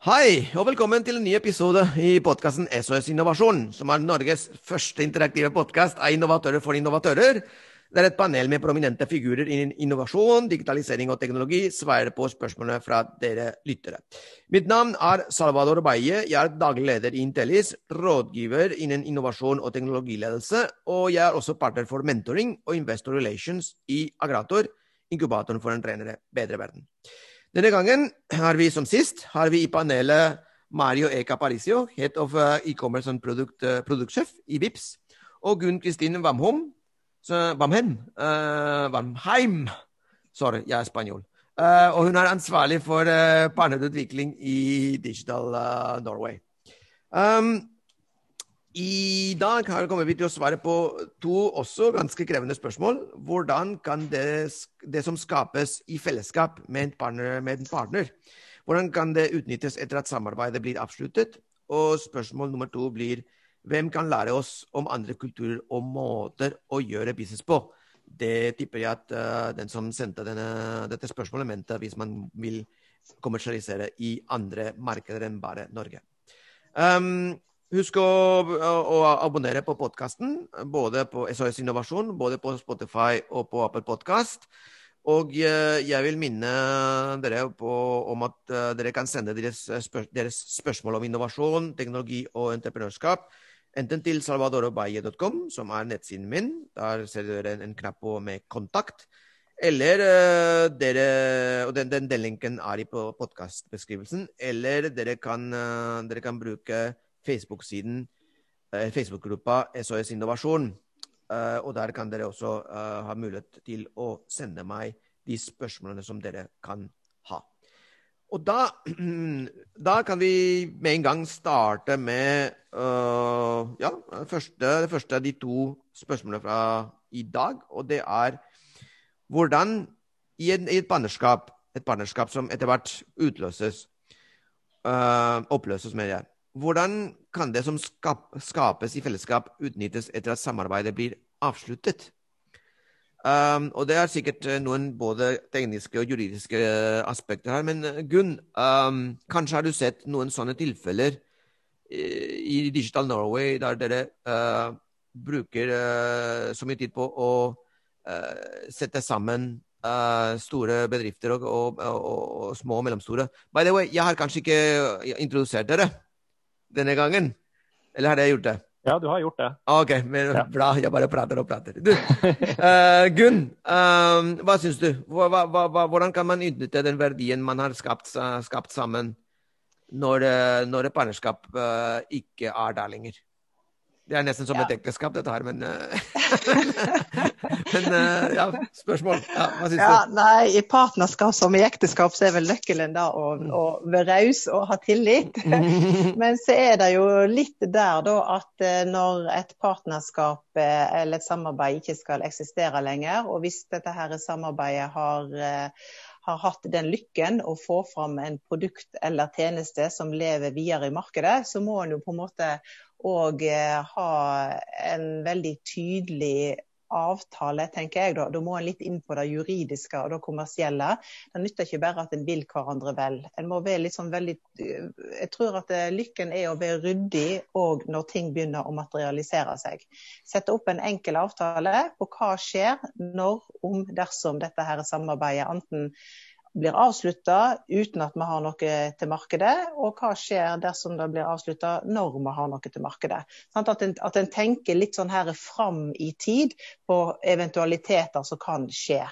Hei, og velkommen til en ny episode i podkasten SOS Innovasjon, som er Norges første interaktive podkast av innovatører for innovatører. Det er et panel med prominente figurer innen innovasjon, digitalisering og teknologi svarer på spørsmålene fra dere lyttere. Mitt navn er Salvador Baye. Jeg er daglig leder i Intellis, rådgiver innen innovasjon og teknologiledelse, og jeg er også partner for mentoring og investor relations i Agrator, inkubatoren for en renere, bedre verden. Denne gangen har vi som sist har vi i panelet Mario Eka Parisio, Head of uh, E-commerce and Product, uh, Produktsjef i Vips, og Gunn Kristin Vamhom, Wamhem, uh, Vamheim, Sorry, jeg er spanjol. Uh, og hun er ansvarlig for uh, partnerutvikling i Digital uh, Norway. Um, i dag kommer vi til å svare på to også ganske krevende spørsmål. Hvordan kan det, det som skapes i fellesskap med en, partner, med en, partner, hvordan kan det utnyttes etter at samarbeidet blir avsluttet? Og spørsmål nummer to blir hvem kan lære oss om andre kulturer og måter å gjøre business på? Det tipper jeg at uh, den som sendte denne, dette spørsmålet, mente hvis man vil kommersialisere i andre markeder enn bare Norge. Um, Husk å, å, abonnere på podkasten, både på SOS Innovasjon, både på Spotify og på Apple Podkast. Og jeg vil minne dere på, om at dere kan sende deres, spør deres, spørsmål om innovasjon, teknologi og entreprenørskap enten til salvadorobaye.com, som er nettsiden min. Der ser dere en, en knapp på med kontakt. Eller uh, dere Og den, den, den, linken er i podkastbeskrivelsen. Eller dere kan, uh, dere kan bruke Facebook-siden, eh, Facebook-gruppa SOS Innovasjon. Eh, og der kan dere også eh, ha mulighet til å sende meg de spørsmålene som dere kan ha. Og da, da kan vi med en gang starte med uh, ja, første, det første av de to spørsmålene fra i dag. Og det er hvordan i, en, i et partnerskap, et partnerskap som etter hvert utløses, uh, oppløses, mener jeg, hvordan kan det som skap, skapes i fellesskap, utnyttes etter at samarbeidet blir avsluttet? Um, og det er sikkert eh, noen både tekniske og juridiske eh, aspekter her. Men eh, Gunn, um, kanskje har du sett noen sånne tilfeller i Digital Norway der dere uh, bruker uh, så mye tid på å uh, sette sammen store bedrifter og, og, og, og, små og mellomstore. By the way, jeg har kanskje ikke introdusert dere denne gangen? Eller har jeg gjort det? Ja, du har gjort det. OK, men ja. bra. Jeg bare prater og prater. Du, uh, Gunn, uh, hva syns du? Hva, hva, hvordan kan man utnytte den verdien man har skapt, skapt sammen, når, eh, når et partnerskap ikke er der lenger? Det er nesten som ja. et ekteskap, dette her, men Men ja, spørsmål. Ja, hva syns ja, du? Nei, I partnerskap som i ekteskap så er vel nøkkelen da å, å være raus og ha tillit. men så er det jo litt der da at når et partnerskap eller et samarbeid ikke skal eksistere lenger, og hvis dette her samarbeidet har har hatt den lykken å få fram en produkt eller tjeneste som lever videre i markedet, så må en jo på en måte og eh, ha en veldig tydelig avtale, tenker jeg. Da, da må en litt inn på det juridiske og det kommersielle. Det nytter ikke bare at en vil hverandre vel. En må være litt sånn veldig Jeg tror at eh, lykken er å være ryddig òg når ting begynner å materialisere seg. Sette opp en enkel avtale på hva skjer når, om, dersom dette her samarbeidet enten blir avslutta uten at vi har noe til markedet, og hva skjer dersom det blir avslutta når vi har noe til markedet. Sånn at en, at en tenker litt sånn her fram i tid på eventualiteter som kan skje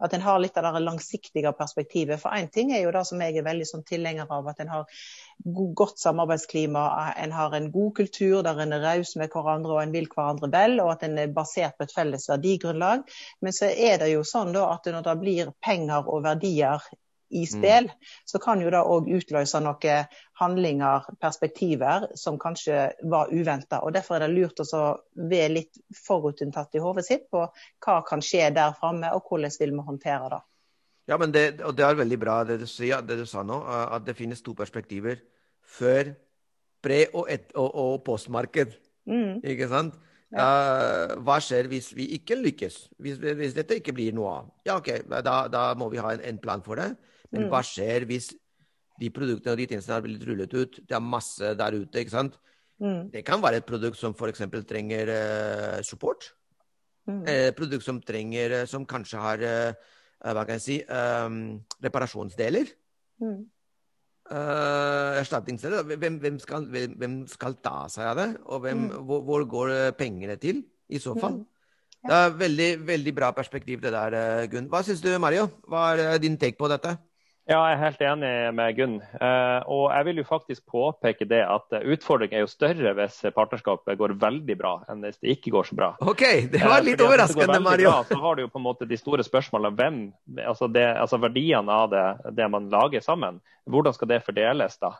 at en har litt av det langsiktige perspektivet. For én ting er jo det som jeg er veldig sånn tilhenger av, at en har godt samarbeidsklima, en har en god kultur der en er raus med hverandre og en vil hverandre vel, og at en er basert på et felles verdigrunnlag. Men så er det jo sånn da at når det blir penger og verdier i mm. spill, mm. så kan jo det òg utløse noen handlinger, perspektiver, som kanskje var uventa. Derfor er det lurt å være litt forutinntatt i hodet sitt på hva kan skje der framme, og hvordan vil vi håndtere det. Ja, men det, og det er veldig bra det du, sier, det du sa nå, at det finnes to perspektiver. Før, pre- og, et, og, og postmarked. Mm. Ikke sant? Ja. Uh, hva skjer hvis vi ikke lykkes? Hvis, hvis, dette ikke blir noe av? Ja, OK, da, da må vi ha en, en plan for det. Men mm. hva skjer hvis de produktene og de tjenestene har blitt rullet ut. Det er masse der ute, ikke sant. Mm. Det kan være et produkt som f.eks. trenger uh, support. Mm. Et produkt som trenger uh, Som kanskje har uh, Hva kan jeg si um, Reparasjonsdeler. Mm. Erstatningsdeler. Hvem, hvem, skal, hvem, hvem, skal, ta seg av det? Og Mm. hvor, hvor, går pengene til, i så fall? Mm. Det er veldig, veldig bra perspektiv, det der, Gunn. Hva syns du, Mario? Hva er din take på dette? Ja, jeg er helt enig med Gunn. Eh, og jeg vil jo faktisk påpeke det at utfordringen er jo større hvis partnerskapet går veldig bra, enn hvis det ikke går så bra. OK, det var litt Eh, overraskende, Mario. Bra, så har du jo på en måte de store spørsmålene hvem, altså, det, altså verdiene av det, det, man lager sammen. Hvordan skal det fordeles da?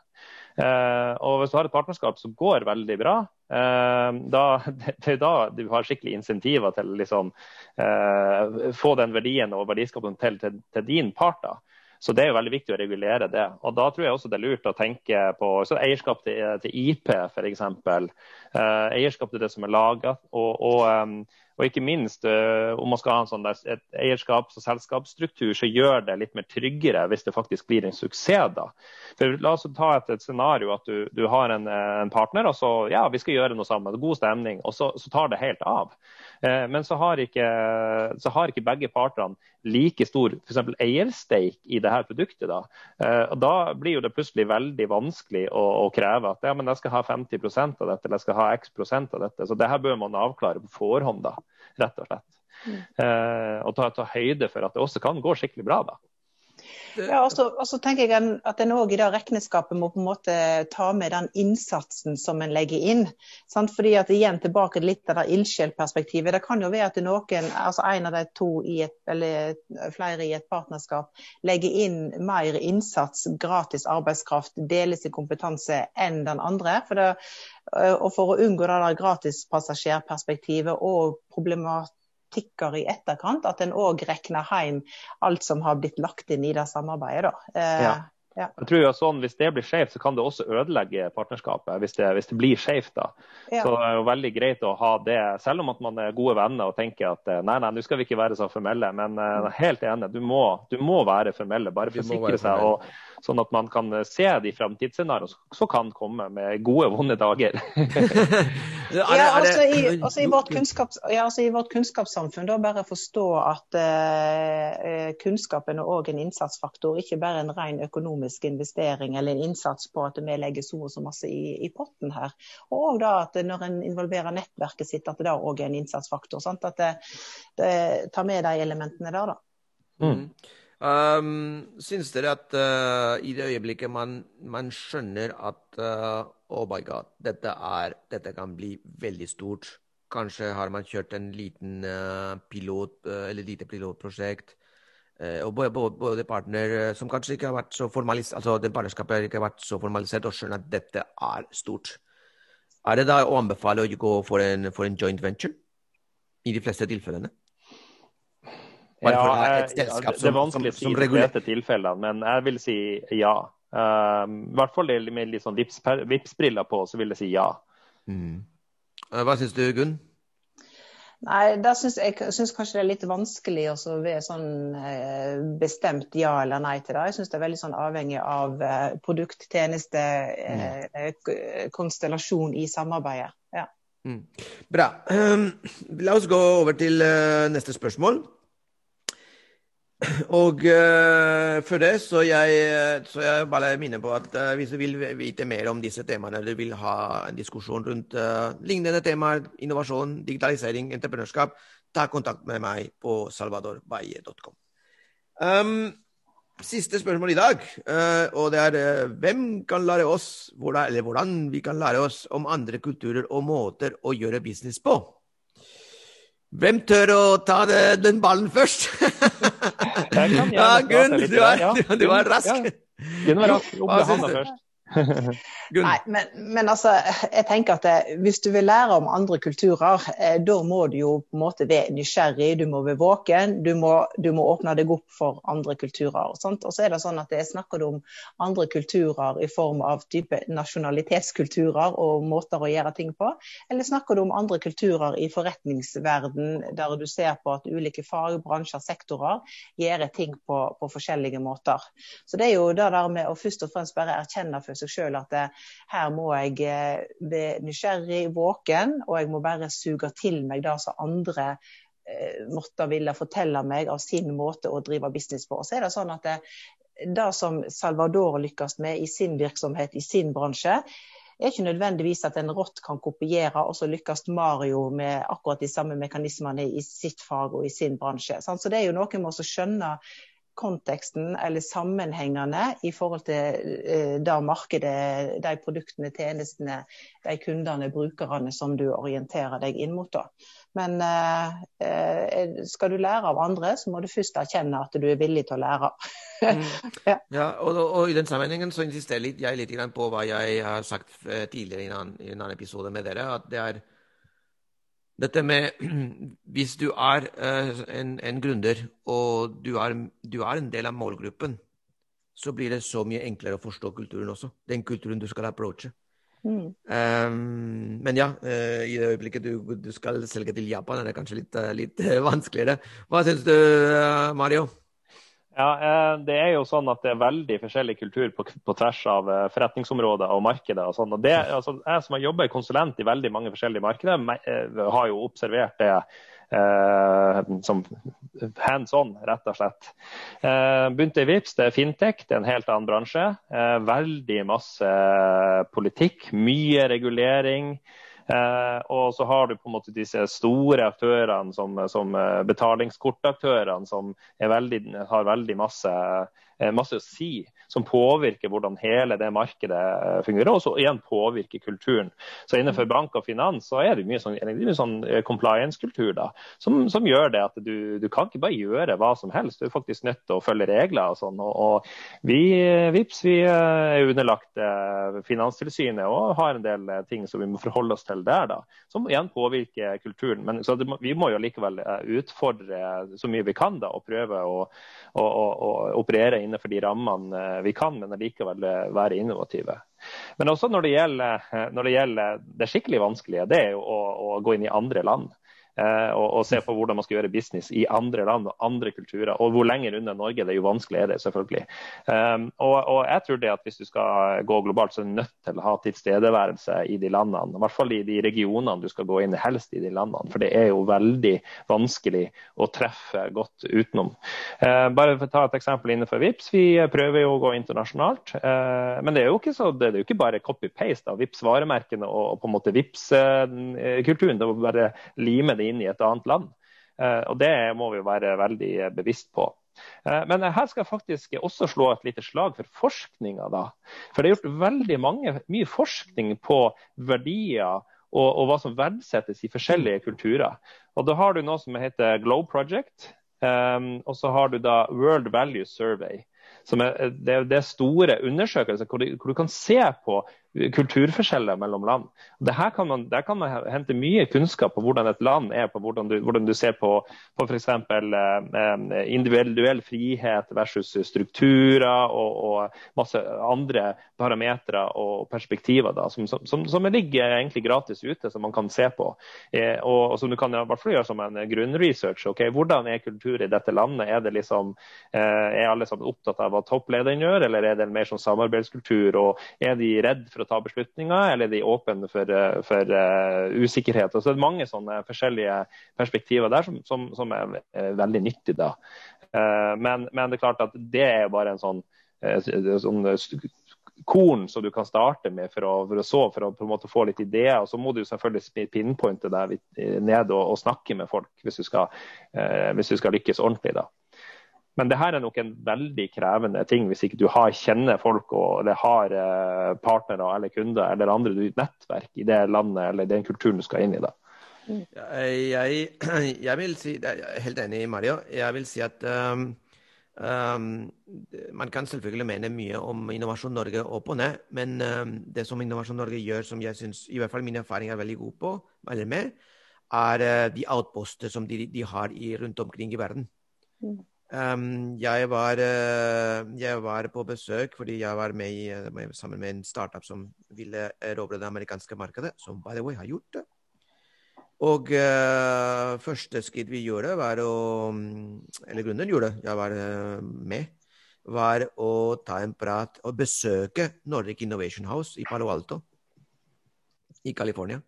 Eh, og hvis du har et partnerskap som går veldig bra, eh, da, det, er da du har skikkelig insentiver til å liksom, eh, få den verdien og verdiskapen til, til, til din part. da. Så Det er jo veldig viktig å regulere det. Og Da tror jeg også det er lurt å tenke på eierskap til, til IP, f.eks. Eh, eierskap til det som er laga. Og, og, um, og, ikke minst uh, om man skal ha sånn der, et eierskaps- og selskapsstruktur, så gjør det litt mer tryggere hvis det faktisk blir en suksess. da. For La oss ta et, et scenario at du, du har en, en, partner, og så ja, vi skal gjøre noe sammen. God stemning. Og så, så tar det helt av. Eh, men så har, ikke, så har ikke begge partene like stor for eiersteik i det her produktet. Da. Eh, og da blir jo det plutselig veldig vanskelig å, å kreve at ja, men jeg skal ha 50% av dette, eller jeg skal ha x prosent av dette. Så det her bør man avklare på forhånd, da, rett og slett. Mm. Eh, og ta, ta, høyde for at det også kan gå skikkelig bra. da. Ja, og så, tenker jeg at en òg i det regnskapet må på en måte ta med den innsatsen som en legger inn. Sant? Fordi at igjen tilbake litt av det ildsjelperspektivet. Det kan jo være at noen, altså en av de to et, eller flere i et partnerskap legger inn mer innsats, gratis arbeidskraft, deler sin kompetanse enn den andre. For det, og for å unngå det der gratispassasjerperspektivet og problematikker i etterkant, at en òg regner hjem alt som har blitt lagt inn i det samarbeidet. Da. Eh, ja. Ja. Jeg tror jo sånn, Hvis det blir skjevt, så kan det også ødelegge partnerskapet. Hvis det, hvis det blir skjevt. da. Ja. Så det er jo veldig greit å ha det, selv om at man er gode venner og tenker at nei, nei, nå skal vi ikke være så formelle. Men uh, helt enig, du må, du må være formelle, bare for å sikre seg. og Sånn at man kan se de framtidsscenarioene som kan komme med gode, vonde dager. ja, altså i, altså i, vårt kunnskaps, ja, altså i, vårt kunnskapssamfunn, da bare forstå at uh, kunnskapen er òg en innsatsfaktor, ikke bare en ren økonomisk investering eller en innsats på at vi legger så og så masse i, i potten her. Og da at når en involverer nettverket sitt, at det da òg er en innsatsfaktor. Sant? At det, det tar med de elementene der, da. Mm. Um, syns dere at uh, i det øyeblikket man, man skjønner at uh, oh my god, dette, er, dette, kan bli veldig stort Kanskje har man kjørt en liten uh, pilot, eller lite pilotprosjekt. Og både, både, partner som kanskje ikke har vært så formalisert, altså den partnerskapet ikke har vært så formalisert, og skjønner at dette er stort. Er det da å anbefale å gå for en, for en joint venture? I de fleste tilfellene? Ja, jeg, ja, det er vanskelig å si i de fleste tilfellene, men jeg vil si ja. Um, I hvert fall med litt sånn Vipps-briller på, så vil jeg si ja. Mm. Hva syns du, Gunn? Nei, der syns jeg synes kanskje det er litt vanskelig å være sånn eh, bestemt ja eller nei til det. Jeg syns det er veldig sånn avhengig av eh, produkt, tjeneste, mm. konstellasjon i samarbeidet. Ja. Mm. Bra. Um, la oss gå over til neste spørsmål. Og uh, for det så jeg, så jeg bare minner på at uh, hvis du vil vite mer om disse temaene, eller vil ha en diskusjon rundt uh, lignende temaer, innovasjon, digitalisering, entreprenørskap, ta kontakt med meg på salvadorbaye.com. Um, siste spørsmål i dag, og det er hvem kan lære oss, hvordan, eller hvordan vi kan lære oss om andre kulturer og måter å gjøre business på? Hvem tør å ta det, den ballen først? ja, Gunn, du, er, du, du er rask. Ja. Gunn var rask. Opp med handa først. Nei, men, men, altså, jeg tenker at det, eh, hvis du vil lære om andre kulturer, eh, da må du jo på en måte være nysgjerrig, du må være våken, du må, du må åpne deg opp for andre kulturer. Sant? Og så er det sånn at jeg snakker om andre kulturer i form av type nasjonalitetskulturer og måter å gjøre ting på, eller snakker du om andre kulturer i forretningsverden der du ser på at ulike fag, bransjer, sektorer gjør ting på, på forskjellige måter. Så det er jo det der med å først og fremst bare erkjenne for seg sjøl at det, eh, her må jeg eh, være nysgjerrig, våken, og jeg må bare suge til meg det som andre eh, måtte ville fortelle meg av sin måte å drive business på. Så er det sånn at det, det som Salvador lykkes med i sin virksomhet, i sin bransje, er ikke nødvendigvis at en rått kan kopiere, og så lykkes Mario med akkurat de samme mekanismene i sitt fag og i sin bransje. Så det er jo noe med å skjønne konteksten eller sammenhengene i forhold til eh, det markedet, de produktene, tjenestene, de kundene, brukerne som du orienterer deg inn mot. Da. Men eh, eh, skal du lære av andre, så må du først erkjenne at du er villig til å lære. mm. ja. ja og, og, i den sammenhengen så insisterer jeg litt på hva jeg har sagt tidligere i en annen, i en annen episode med dere. at det er dette med Hvis du er uh, en, en, gründer, og du er, du er, en del av målgruppen, så blir det så mye enklere å forstå kulturen også. Den kulturen du skal approache. Mm. Um, men ja, uh, i det øyeblikket du, du, skal selge til Japan, er det kanskje litt, uh, litt vanskeligere. Hva syns du, Mario? Ja, eh, Det er jo sånn at det er veldig forskjellig kultur på, på tvers av eh, forretningsområder og markeder. og sånn. Og det, altså, Jeg som har jobba konsulent i veldig mange forskjellige markeder, eh, har jo observert det eh, som hands on, rett og slett. Eh, begynte Vips, det er fintech, det er en helt annen bransje. Eh, veldig masse politikk, mye regulering. Eh, og så har du på en måte disse store aktørene som, som eh, betalingskortaktørene, som veldig, har veldig masse, masse å si som påvirker hvordan hele det markedet eh, fungerer, og så igjen påvirker kulturen. Så Innenfor mm. bank og finans så er det mye sånn, sånn eh, compliance-kultur da, som, som, gjør det at du, du, kan ikke bare gjøre hva som helst. Du er faktisk nødt til å følge regler. og sånn. Og, og vi, VIPS vi eh, er underlagt Finanstilsynet og har en del ting som vi må forholde oss til der, da, som igjen påvirker kulturen. Men det, vi må jo likevel utfordre så mye vi kan da, og prøve å, å, å, å operere innenfor de rammene vi kan, men allikevel eh, være innovative. Men også når det gjelder, eh, når det, det skikkelig vanskelige, det er jo å, å gå inn i andre land. Eh, og, og, se på hvordan man skal gjøre business i andre land og andre kulturer. Og hvor lenger unna Norge, det er jo vanskelig er det, selvfølgelig. Um, og, og, jeg tror det at hvis du skal gå globalt, så er du nødt til å ha tilstedeværelse i de landene. I hvert fall i de regionene du skal gå inn i, helst i de landene. For det er jo veldig vanskelig å treffe godt utenom. Uh, bare for å ta et eksempel innenfor VIPS, vi prøver jo å gå internasjonalt. Uh, men det er jo ikke, så, det er jo ikke bare copy-paste av VIPS varemerkene og, og, på en måte VIPS-kulturen. det er bare lime det inn i et annet land. Eh, og Det må vi være veldig bevisst på. Eh, men her skal jeg faktisk også slå et lite slag for forskninga. For det er gjort veldig mange, mye forskning på verdier og, og, hva som verdsettes i forskjellige kulturer. Og Da har du noe som heter Globe Project. Um, og så har du da World Value Survey. Som er, det, det store undersøkelser hvor hvor du kan se på kulturforskjeller mellom land. Her kan man, der kan man hente mye kunnskap på hvordan et land er, på hvordan du, hvordan du ser på, på f.eks. Eh, individuell frihet versus strukturer og, og masse andre parametere og perspektiver da, som, som, som, ligger egentlig gratis ute, som man kan se på. Eh, og, og, som du kan i hvert fall gjøre som en grunnresearch. Okay, hvordan er kultur i dette landet? Er, det liksom, eh, er alle sammen opptatt av hva topplederen gjør, eller er det mer som samarbeidskultur? og Er de redd for å ta beslutninger, eller er de åpne for, eh, for uh, usikkerhet? Og så er det mange sånne forskjellige perspektiver der som, som, som er uh, veldig nyttige. da. Uh, men, men, det er klart at det er bare en sånn, sånn korn som du kan starte med for å, for å så, for å på en måte få litt ideer. Og så må du selvfølgelig pinpointe deg ned og, og, snakke med folk hvis du skal, hvis du skal lykkes ordentlig. da. Men det her er nok en veldig krevende ting hvis ikke du har, kjenner folk og, eller har eh, partnere eller kunder eller andre du, nettverk i det landet eller den kulturen du skal inn i. da. Jeg, jeg, vil si, jeg er helt enig, i Mario. Jeg vil si at um, Um, man kan selvfølgelig mene mye om Innovasjon Norge opp og ned, men um, det som Innovasjon Norge gjør, som jeg syns i hvert fall min erfaring er veldig god på, eller med, er uh, de outposter som de, de har i, rundt omkring i verden. Mm. Um, jeg, var, uh, jeg, var, på besøk fordi jeg var med, i, med, sammen med en startup som ville erobre det amerikanske markedet, som by the way har gjort det. Og uh, første skritt vi gjorde, var å Eller grunnen gjorde jeg var uh, med, var å ta en prat og besøke Nordic Innovation House i Palo Alto i California.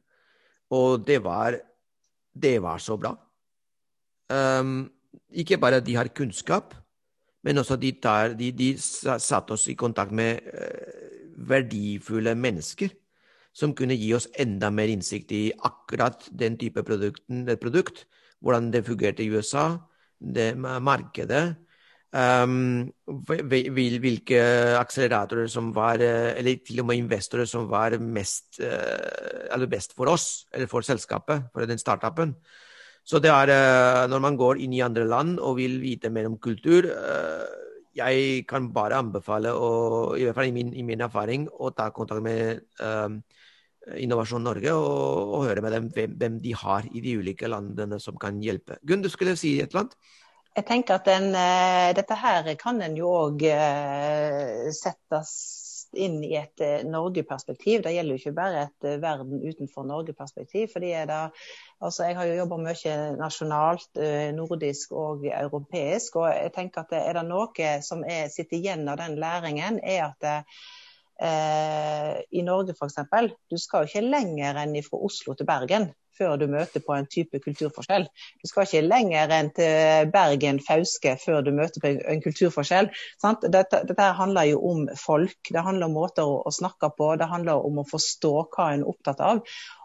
Og det var Det var så bra. Um, ikke bare de har kunnskap, men også de, tar, de, de satte oss i kontakt med uh, verdifulle mennesker som kunne gi oss enda mer innsikt i akkurat den type produkten, produkt, hvordan det fungerte i USA, det markedet, um, hvilke akseleratorer som var Eller til og med investorer som var mest, uh, eller best for oss, eller for selskapet, for den startupen. Så det er uh, når man går inn i andre land og vil vite mer om kultur uh, jeg kan bare anbefale, å, i hvert fall i min, i min erfaring, å ta kontakt med um, Innovasjon Norge og, og, høre med dem hvem, hvem, de har i de ulike landene som kan hjelpe. Gunn, du skulle si et eller annet? Jeg tenker at den, Dette her kan en jo òg uh, inn i et uh, Norge-perspektiv. Det gjelder jo ikke bare et verden utenfor Norge-perspektiv. fordi det, altså Jeg har jo jobba mye nasjonalt, nordisk og europeisk. og jeg tenker at Er det noe som er, sitter igjen av den læringen, er at det, eh, i Norge f.eks. Du skal jo ikke lenger enn fra Oslo til Bergen før du møter på en type kulturforskjell. Du skal ikke lenger enn til Bergen, Fauske før du møter på en kulturforskjell. Dette, dette, handler jo om folk, det handler om måter å, å snakke på, det handler om å forstå hva en er opptatt av.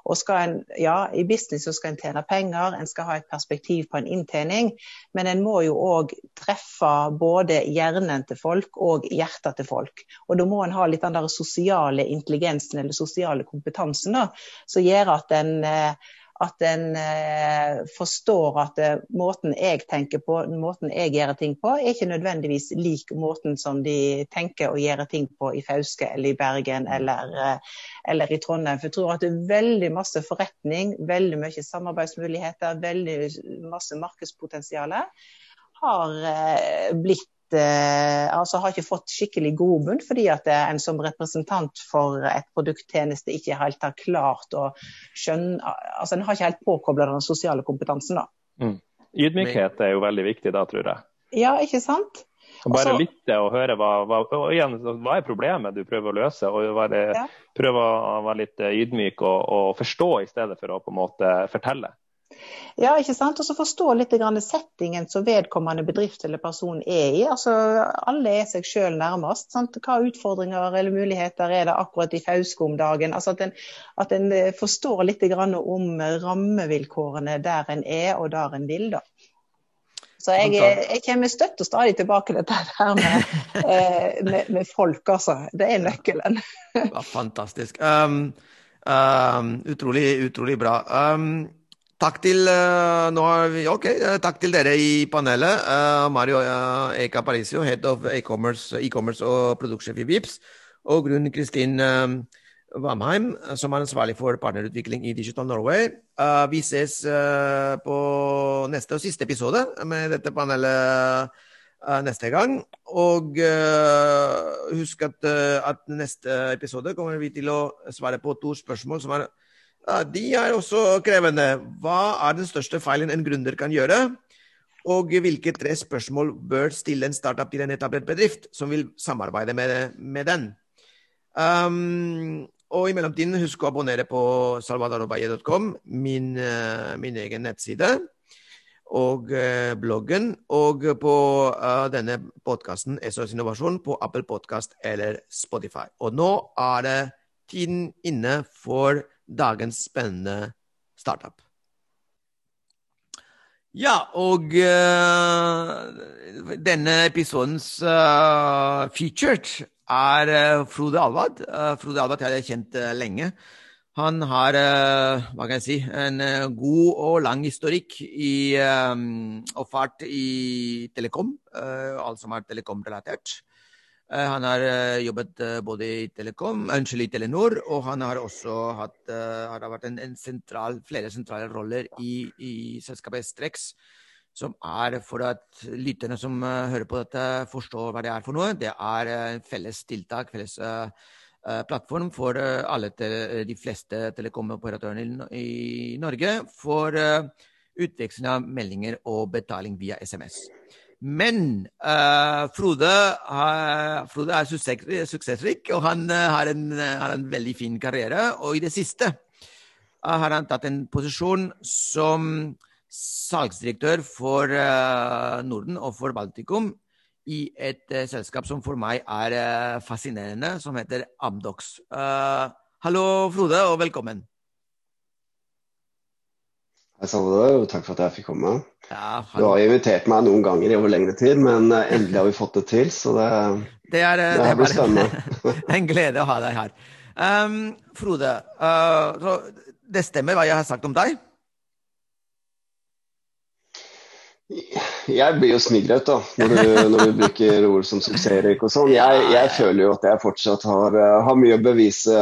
Og skal en, ja, I business så skal en tjene penger, en skal ha et perspektiv på en inntjening. Men en må jo òg treffe både hjernen til folk og hjertet til folk. Og da må en ha litt den der sosiale intelligensen eller sosiale kompetansen da, som gjør at en eh, at en eh, forstår at eh, måten jeg tenker på, måten jeg gjør ting på, er ikke nødvendigvis lik måten som de tenker å gjøre ting på i Fauske eller i Bergen eller, eh, eller i Trondheim. For jeg tror at det er veldig masse forretning, veldig mye samarbeidsmuligheter, veldig masse markedspotensial har eh, blitt altså har ikke fått skikkelig grobunn fordi at en som representant for et produkttjeneste ikke helt har klart å skjønne altså En har ikke helt påkobla den sosiale kompetansen. da. Mm. Ydmykhet er jo veldig viktig da, tror jeg. Ja, ikke sant? Bare Også, lytte og høre hva, hva, og igjen, hva er problemet du prøver å løse. og være, ja. Prøve å være litt ydmyk og, og, forstå i stedet for å på en måte fortelle. Ja, ikke sant. Og så forstå litt settingen som vedkommende bedrift eller person er i. Altså, Alle er seg sjøl nærmest. Sant? Hva utfordringer eller muligheter er det akkurat i Fauske om dagen? Altså At en, at en eh, forstår litt om rammevilkårene der en er og der en vil. da. Så jeg, jeg kommer støtt og stadig tilbake til dette her med, eh, med, med, folk, altså. Det er nøkkelen. ja, fantastisk. Um, um, utrolig, utrolig bra. Um, Takk til, uh, vi, okay, uh, takk til dere i panelet. Uh, Mario Eka Parisio, head of e-commerce e og produktsjef i Vips, og Grunn Kristin Vamheim, som er ansvarlig for partnerutvikling i Digital Norway. vi ses på neste og siste episode med dette panelet neste gang. Og husk at, at neste episode kommer vi til å svare på to spørsmål som er de er også krevende. Hva er den største feilen en gründer kan gjøre? Og hvilke tre spørsmål bør stille en startup til en etablert bedrift som vil samarbeide med, med den? Um, og i mellomtiden, husk å abonnere på salvadorobaye.com, min, uh, min, egen nettside, og uh, bloggen, og på uh, denne podkasten SOS Innovasjon på Apple Podkast eller Spotify. Og nå er det tiden inne for dagens spennende startup. Ja, og uh, denne episodens uh, featured er uh, Frode Alvad. Frode Alvad har jeg kjent lenge. Han har hva kan jeg si, en god og lang historikk i, og fart i telekom, alt som er telekomrelatert. Han har jobbet både i Telekom, unnskyld, i Telenor, og han har også hatt, har vært en, en sentral, flere sentrale roller i, i selskapet Strex som er for at lytterne som hører på dette, forstår hva det er for noe. Det er en felles tiltak, felles plattform for alle de fleste telekomoperatørene i, Norge for utveksling av meldinger og betaling via SMS. Men Frode, Frode, er suksessrik, og han har en, har en veldig fin karriere. Og i det siste har han tatt en posisjon som salgsdirektør for uh, Norden og for Baltikum i et uh, selskap som for meg er uh, fascinerende, som heter Amdox. hallo, Frode, og velkommen. Hei, Salvador, og takk for at jeg fikk komme. Ja, du har invitert meg noen ganger i over lengre tid, men endelig har vi fått det til, så det, det, er, det, det blir spennende. en glede å ha deg her. Um, Frode, det stemmer hva jeg har sagt om deg? Jeg blir jo smigret da, når du, når du bruker ord som suksessrik og sånn. Jeg, jeg, føler jo at jeg fortsatt har, eh, har, mye å bevise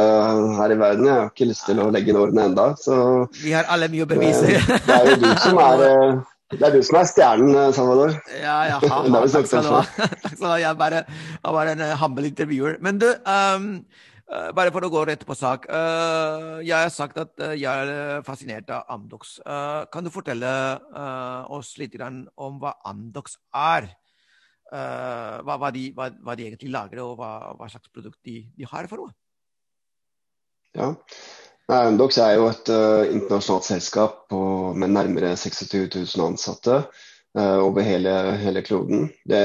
her i verden. Jeg har ikke lyst til å legge inn årene enda. Så, Vi har alle mye å bevise. Det, er jo du som er, eh, det er, du som er stjernen, eh, Salvador. Ja, ja, ha, ha, takk skal du ha. Takk skal du ha. Jeg er bare, jeg bare en humble intervjuer. Men du, um, bare for å gå rett på sak. Uh, jeg har sagt at uh, jeg er fascinert av Amdox. kan du fortelle oss litt om hva Amdox er? Hva, hva, de, hva, hva, de, egentlig lager, og hva, slags produkt de, de, har for noe? Ja, Amdox er jo et internasjonalt selskap på, med nærmere 26 000 ansatte over hele, hele kloden. Det,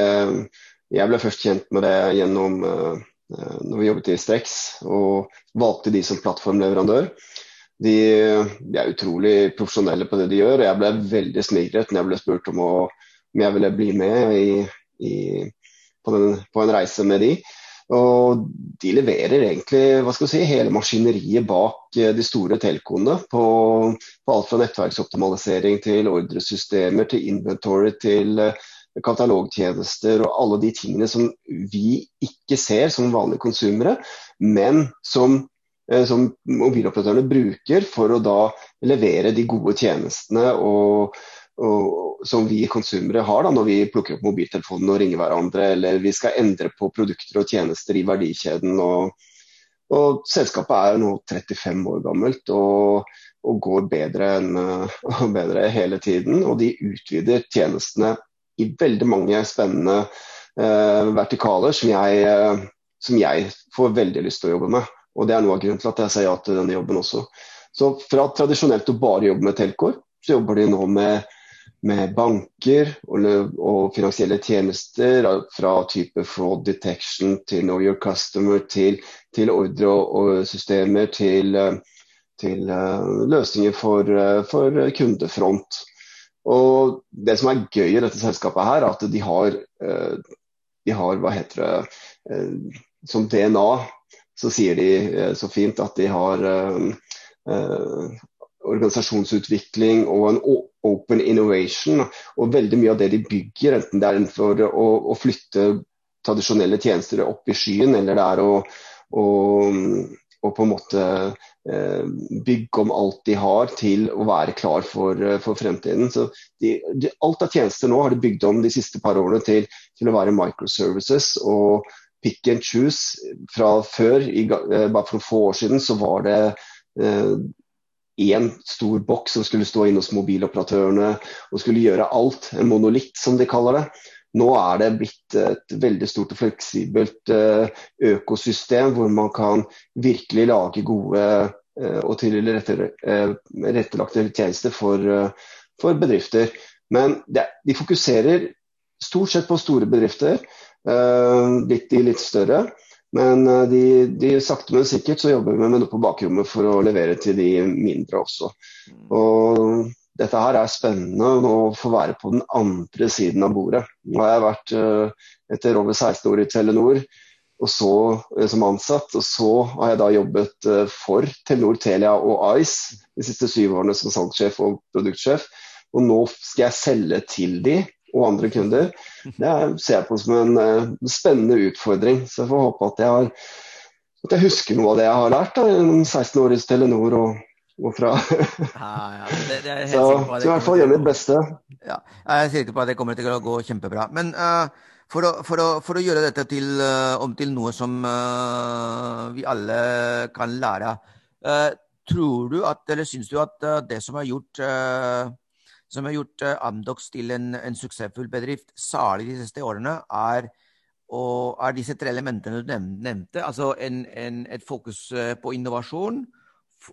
jeg ble først kjent med det gjennom Eh, når vi jobbet i Strex og valgte de som plattformleverandør. De, de, er utrolig profesjonelle på det de gjør. og Jeg ble veldig smigret når jeg ble spurt om, å, om jeg ville bli med i, i, på, den, på, en reise med de. Og de leverer egentlig hva skal si, hele maskineriet bak eh, de store telkoene. På, på alt fra nettverksoptimalisering til ordresystemer til inventory til uh, katalogtjenester og alle de tingene som vi ikke ser som vanlige konsumere, men som, eh, som mobiloperatørene bruker for å da levere de gode tjenestene og, og, som vi konsumere har da, når vi plukker opp mobiltelefonen og ringer hverandre, eller vi skal endre på produkter og tjenester i verdikjeden. Og, og selskapet er nå 35 år gammelt og, og går bedre, enn, bedre hele tiden. Og de utvider tjenestene i veldig mange spennende eh, vertikaler som jeg, eh, som jeg, får veldig lyst til å jobbe med. Og Det er noe av grunnen til at jeg sier ja til denne jobben også. Så Fra tradisjonelt å bare jobbe med telkår, så jobber de nå med, med banker og, og, finansielle tjenester. Fra type fraud detection til know your customer til, til ordre og, systemer til, til uh, løsninger for, for kundefront. Og Det som er gøy i dette selskapet, her, er at de har, eh, de har hva heter det, eh, som DNA så sier de eh, så fint at de har organisasjonsutvikling og en open innovation. Og veldig mye av det de bygger, enten det er for å, å flytte tradisjonelle tjenester opp i skyen, eller det er å, å, å på en måte Eh, bygge om alt de har til å være klar for, eh, for fremtiden. Så de, de, alt av tjenester nå har de bygd om de siste par årene til, til å være microservices. og pick and choose. Fra før, i, eh, bare for få år siden, så var det én eh, stor boks som skulle stå inne hos mobiloperatørene og skulle gjøre alt. En monolitt, som de kaller det. Nå er det blitt et veldig stort og fleksibelt eh, økosystem hvor man kan virkelig lage gode eh, og tilrettelagte tjenester for, eh, for bedrifter. Men de fokuserer stort sett på store bedrifter, litt de litt større. Men de, de, sakte, men sikkert så jobber vi med noe på bakrommet for å levere til de mindre også. Og dette her er spennende å få være på den andre siden av bordet. Nå har jeg vært uh, etter over 16 år i Telenor så som ansatt. Og så har jeg da jobbet for Telenor, Telia og Ice de siste syv årene som salgssjef og produktsjef. Og nå skal jeg selge til de og andre kunder. Det ser jeg på som en spennende utfordring. Så jeg får håpe at jeg, har, at jeg husker noe av det jeg har lært da, gjennom 16 år i Telenor. og og fra. ja, ja, det, det så, så i hvert fall gjøre mitt beste. Ja, jeg er sikker på at det kommer til å gå kjempebra. Men uh, for, å, for, å, for, å, gjøre dette til, uh, om til noe som uh, vi alle kan lære, tror du at, eller syns du at det som har gjort som har gjort Amdox til en, en, suksessfull bedrift, særlig de siste årene, er, er disse tre elementene du nevnte. Altså en, en, et fokus på innovasjon,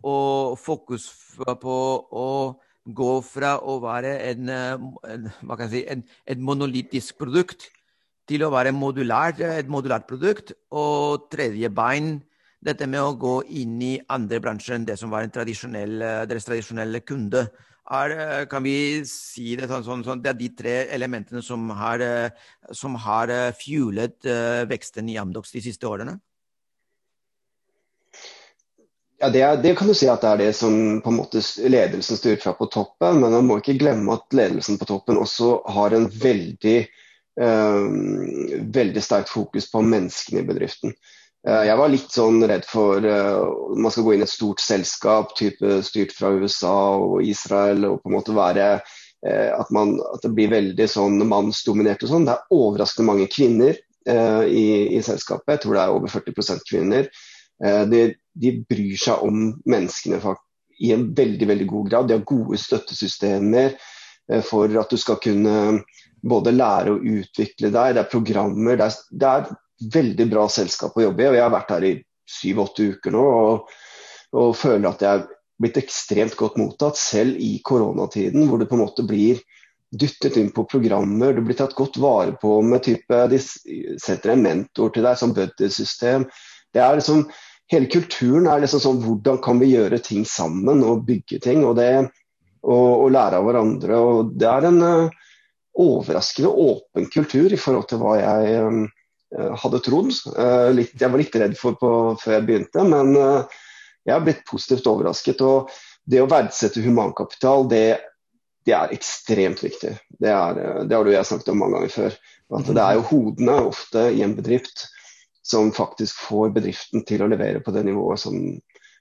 og fokus på å gå fra å være en, en, si, en, et monolittisk produkt til å være modulært, et modulært produkt. Og tredje bein, dette med å gå inn i andre bransjer enn det som var tradisjonell, deres tradisjonelle kunde. Er, kan vi si det sånn, sånn, sånn, Det er de tre elementene som har, som har fuelet veksten i Amdox de siste årene? Ja, det, er, det, kan du si at det er det som på en måte ledelsen styrer fra på toppen. Men man må ikke glemme at ledelsen på toppen også har en veldig, øh, veldig sterkt fokus på menneskene i bedriften. Uh, jeg var litt sånn redd for uh, man skal gå inn i et stort selskap type styrt fra USA og Israel og på en måte være uh, at, man, at, det blir veldig sånn mannsdominert og sånn. Det er overraskende mange kvinner i, i, selskapet. Jeg tror det er over 40% kvinner. De, de bryr seg om menneskene i en veldig veldig god grad. De har gode støttesystemer eh, for at du skal kunne både lære og utvikle deg. Det er programmer. Det er, det er veldig bra selskap å jobbe i. og Jeg har vært her i syv-åtte uker nå og, og, føler at jeg er blitt ekstremt godt mottatt, selv i koronatiden, hvor du på en måte blir dyttet inn på programmer, du blir tatt godt vare på med type De setter en mentor til deg som buddy-system. Det er liksom hele kulturen er liksom sånn hvordan kan vi gjøre ting sammen og bygge ting. Og, det, og, og lære av hverandre. og Det er en uh, overraskende åpen kultur i forhold til hva jeg um, hadde trodd. Uh, litt, jeg var litt redd for på, før jeg begynte, men jeg har blitt positivt overrasket. og Det å verdsette humankapital, det, det er ekstremt viktig. Det, er, det har du og jeg snakket om mange ganger før. At det er jo hodene ofte i en bedrift som faktisk får bedriften til å levere på det nivået som,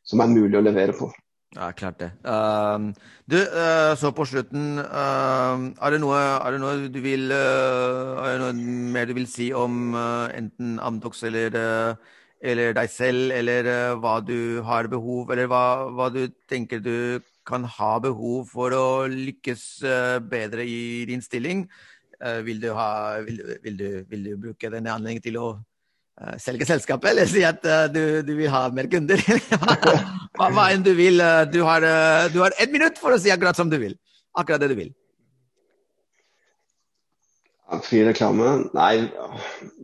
som er mulig å levere på. Ja, klart det. Uh, du, uh, så på slutten, uh, er, det noe, er, det noe, du vil uh, Er det noe mer du vil si om enten Amdox eller, eller, deg selv, eller hva du har behov Eller hva, hva, du tenker du kan ha behov for å lykkes bedre i din stilling? Vil du, ha, vil, vil, du, vil, du, bruke denne anledningen til å Eh, selge selskapet, eller si at uh, du, du, vil ha mer kunder. hva, hva, enn du vil. Uh, du har, uh, du har ett minutt for å si akkurat som du vil. Akkurat det du vil. Fri reklame? Nei,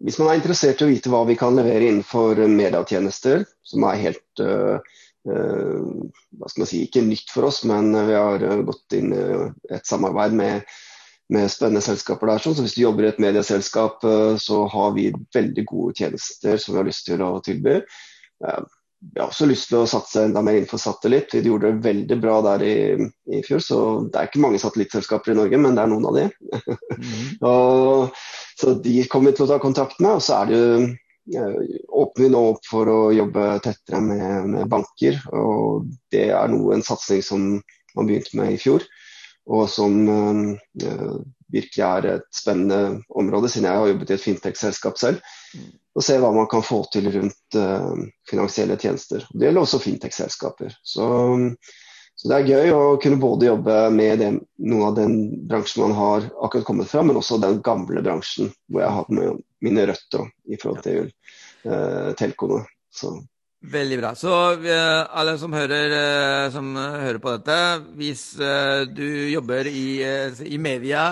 hvis man er interessert i å vite hva vi kan levere innenfor medietjenester, som er helt hva skal man si, ikke nytt for oss, men vi har gått inn i et samarbeid med med spennende selskaper der. Så hvis du jobber i et medieselskap, eh, så har vi veldig gode tjenester som vi har lyst til å tilby. Eh, vi har også lyst til å satse enda mer innenfor satellitt. Vi gjorde det veldig bra der i, i fjor. Så det er ikke mange satellittselskaper i Norge, men det er noen av de. Mm. og, så de kommer vi til å ta kontakt med. Og så er det jo eh, åpner vi nå opp for å jobbe tettere med, med banker. Og det er noe, en satsing som man begynte med i fjor og som uh, virkelig er et spennende område, siden jeg har jobbet i et fintech-selskap selv. Mm. Og se hva man kan få til rundt uh, finansielle tjenester. Det gjelder også fintech-selskaper. Så, så, det er gøy å kunne både jobbe med det, noen av den bransjen man har akkurat kommet fra, men også den gamle bransjen hvor jeg har hatt mine røtter i forhold til uh, telkoene. Så. Veldig bra. Så uh, alle som hører, uh, som hører, på dette, hvis uh, du jobber i, i media,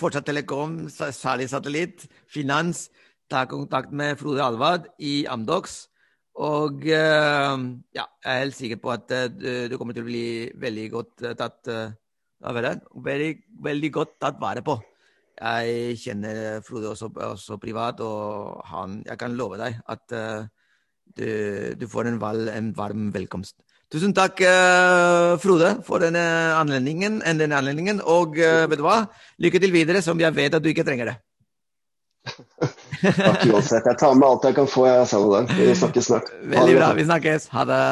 fortsatt telekom, særlig satellitt, finans, ta kontakt med Frode Alvad i Amdox. Og ja, jeg er helt sikker på at du, kommer til å bli veldig godt tatt veldig, veldig godt tatt vare på Jeg kjenner Frode også, også privat, og han, jeg kan love deg at du, du, får en, val, en, varm velkomst. Tusen takk, uh, Frode, for denne anledningen. Denne anledningen. Og uh, vet du hva? Lykke til videre, som jeg vet at du ikke trenger det. takk uansett. Jeg tar med alt jeg kan få, jeg, Salvador. Vi snakkes snart. Veldig bra. Vi snakkes. Ha det.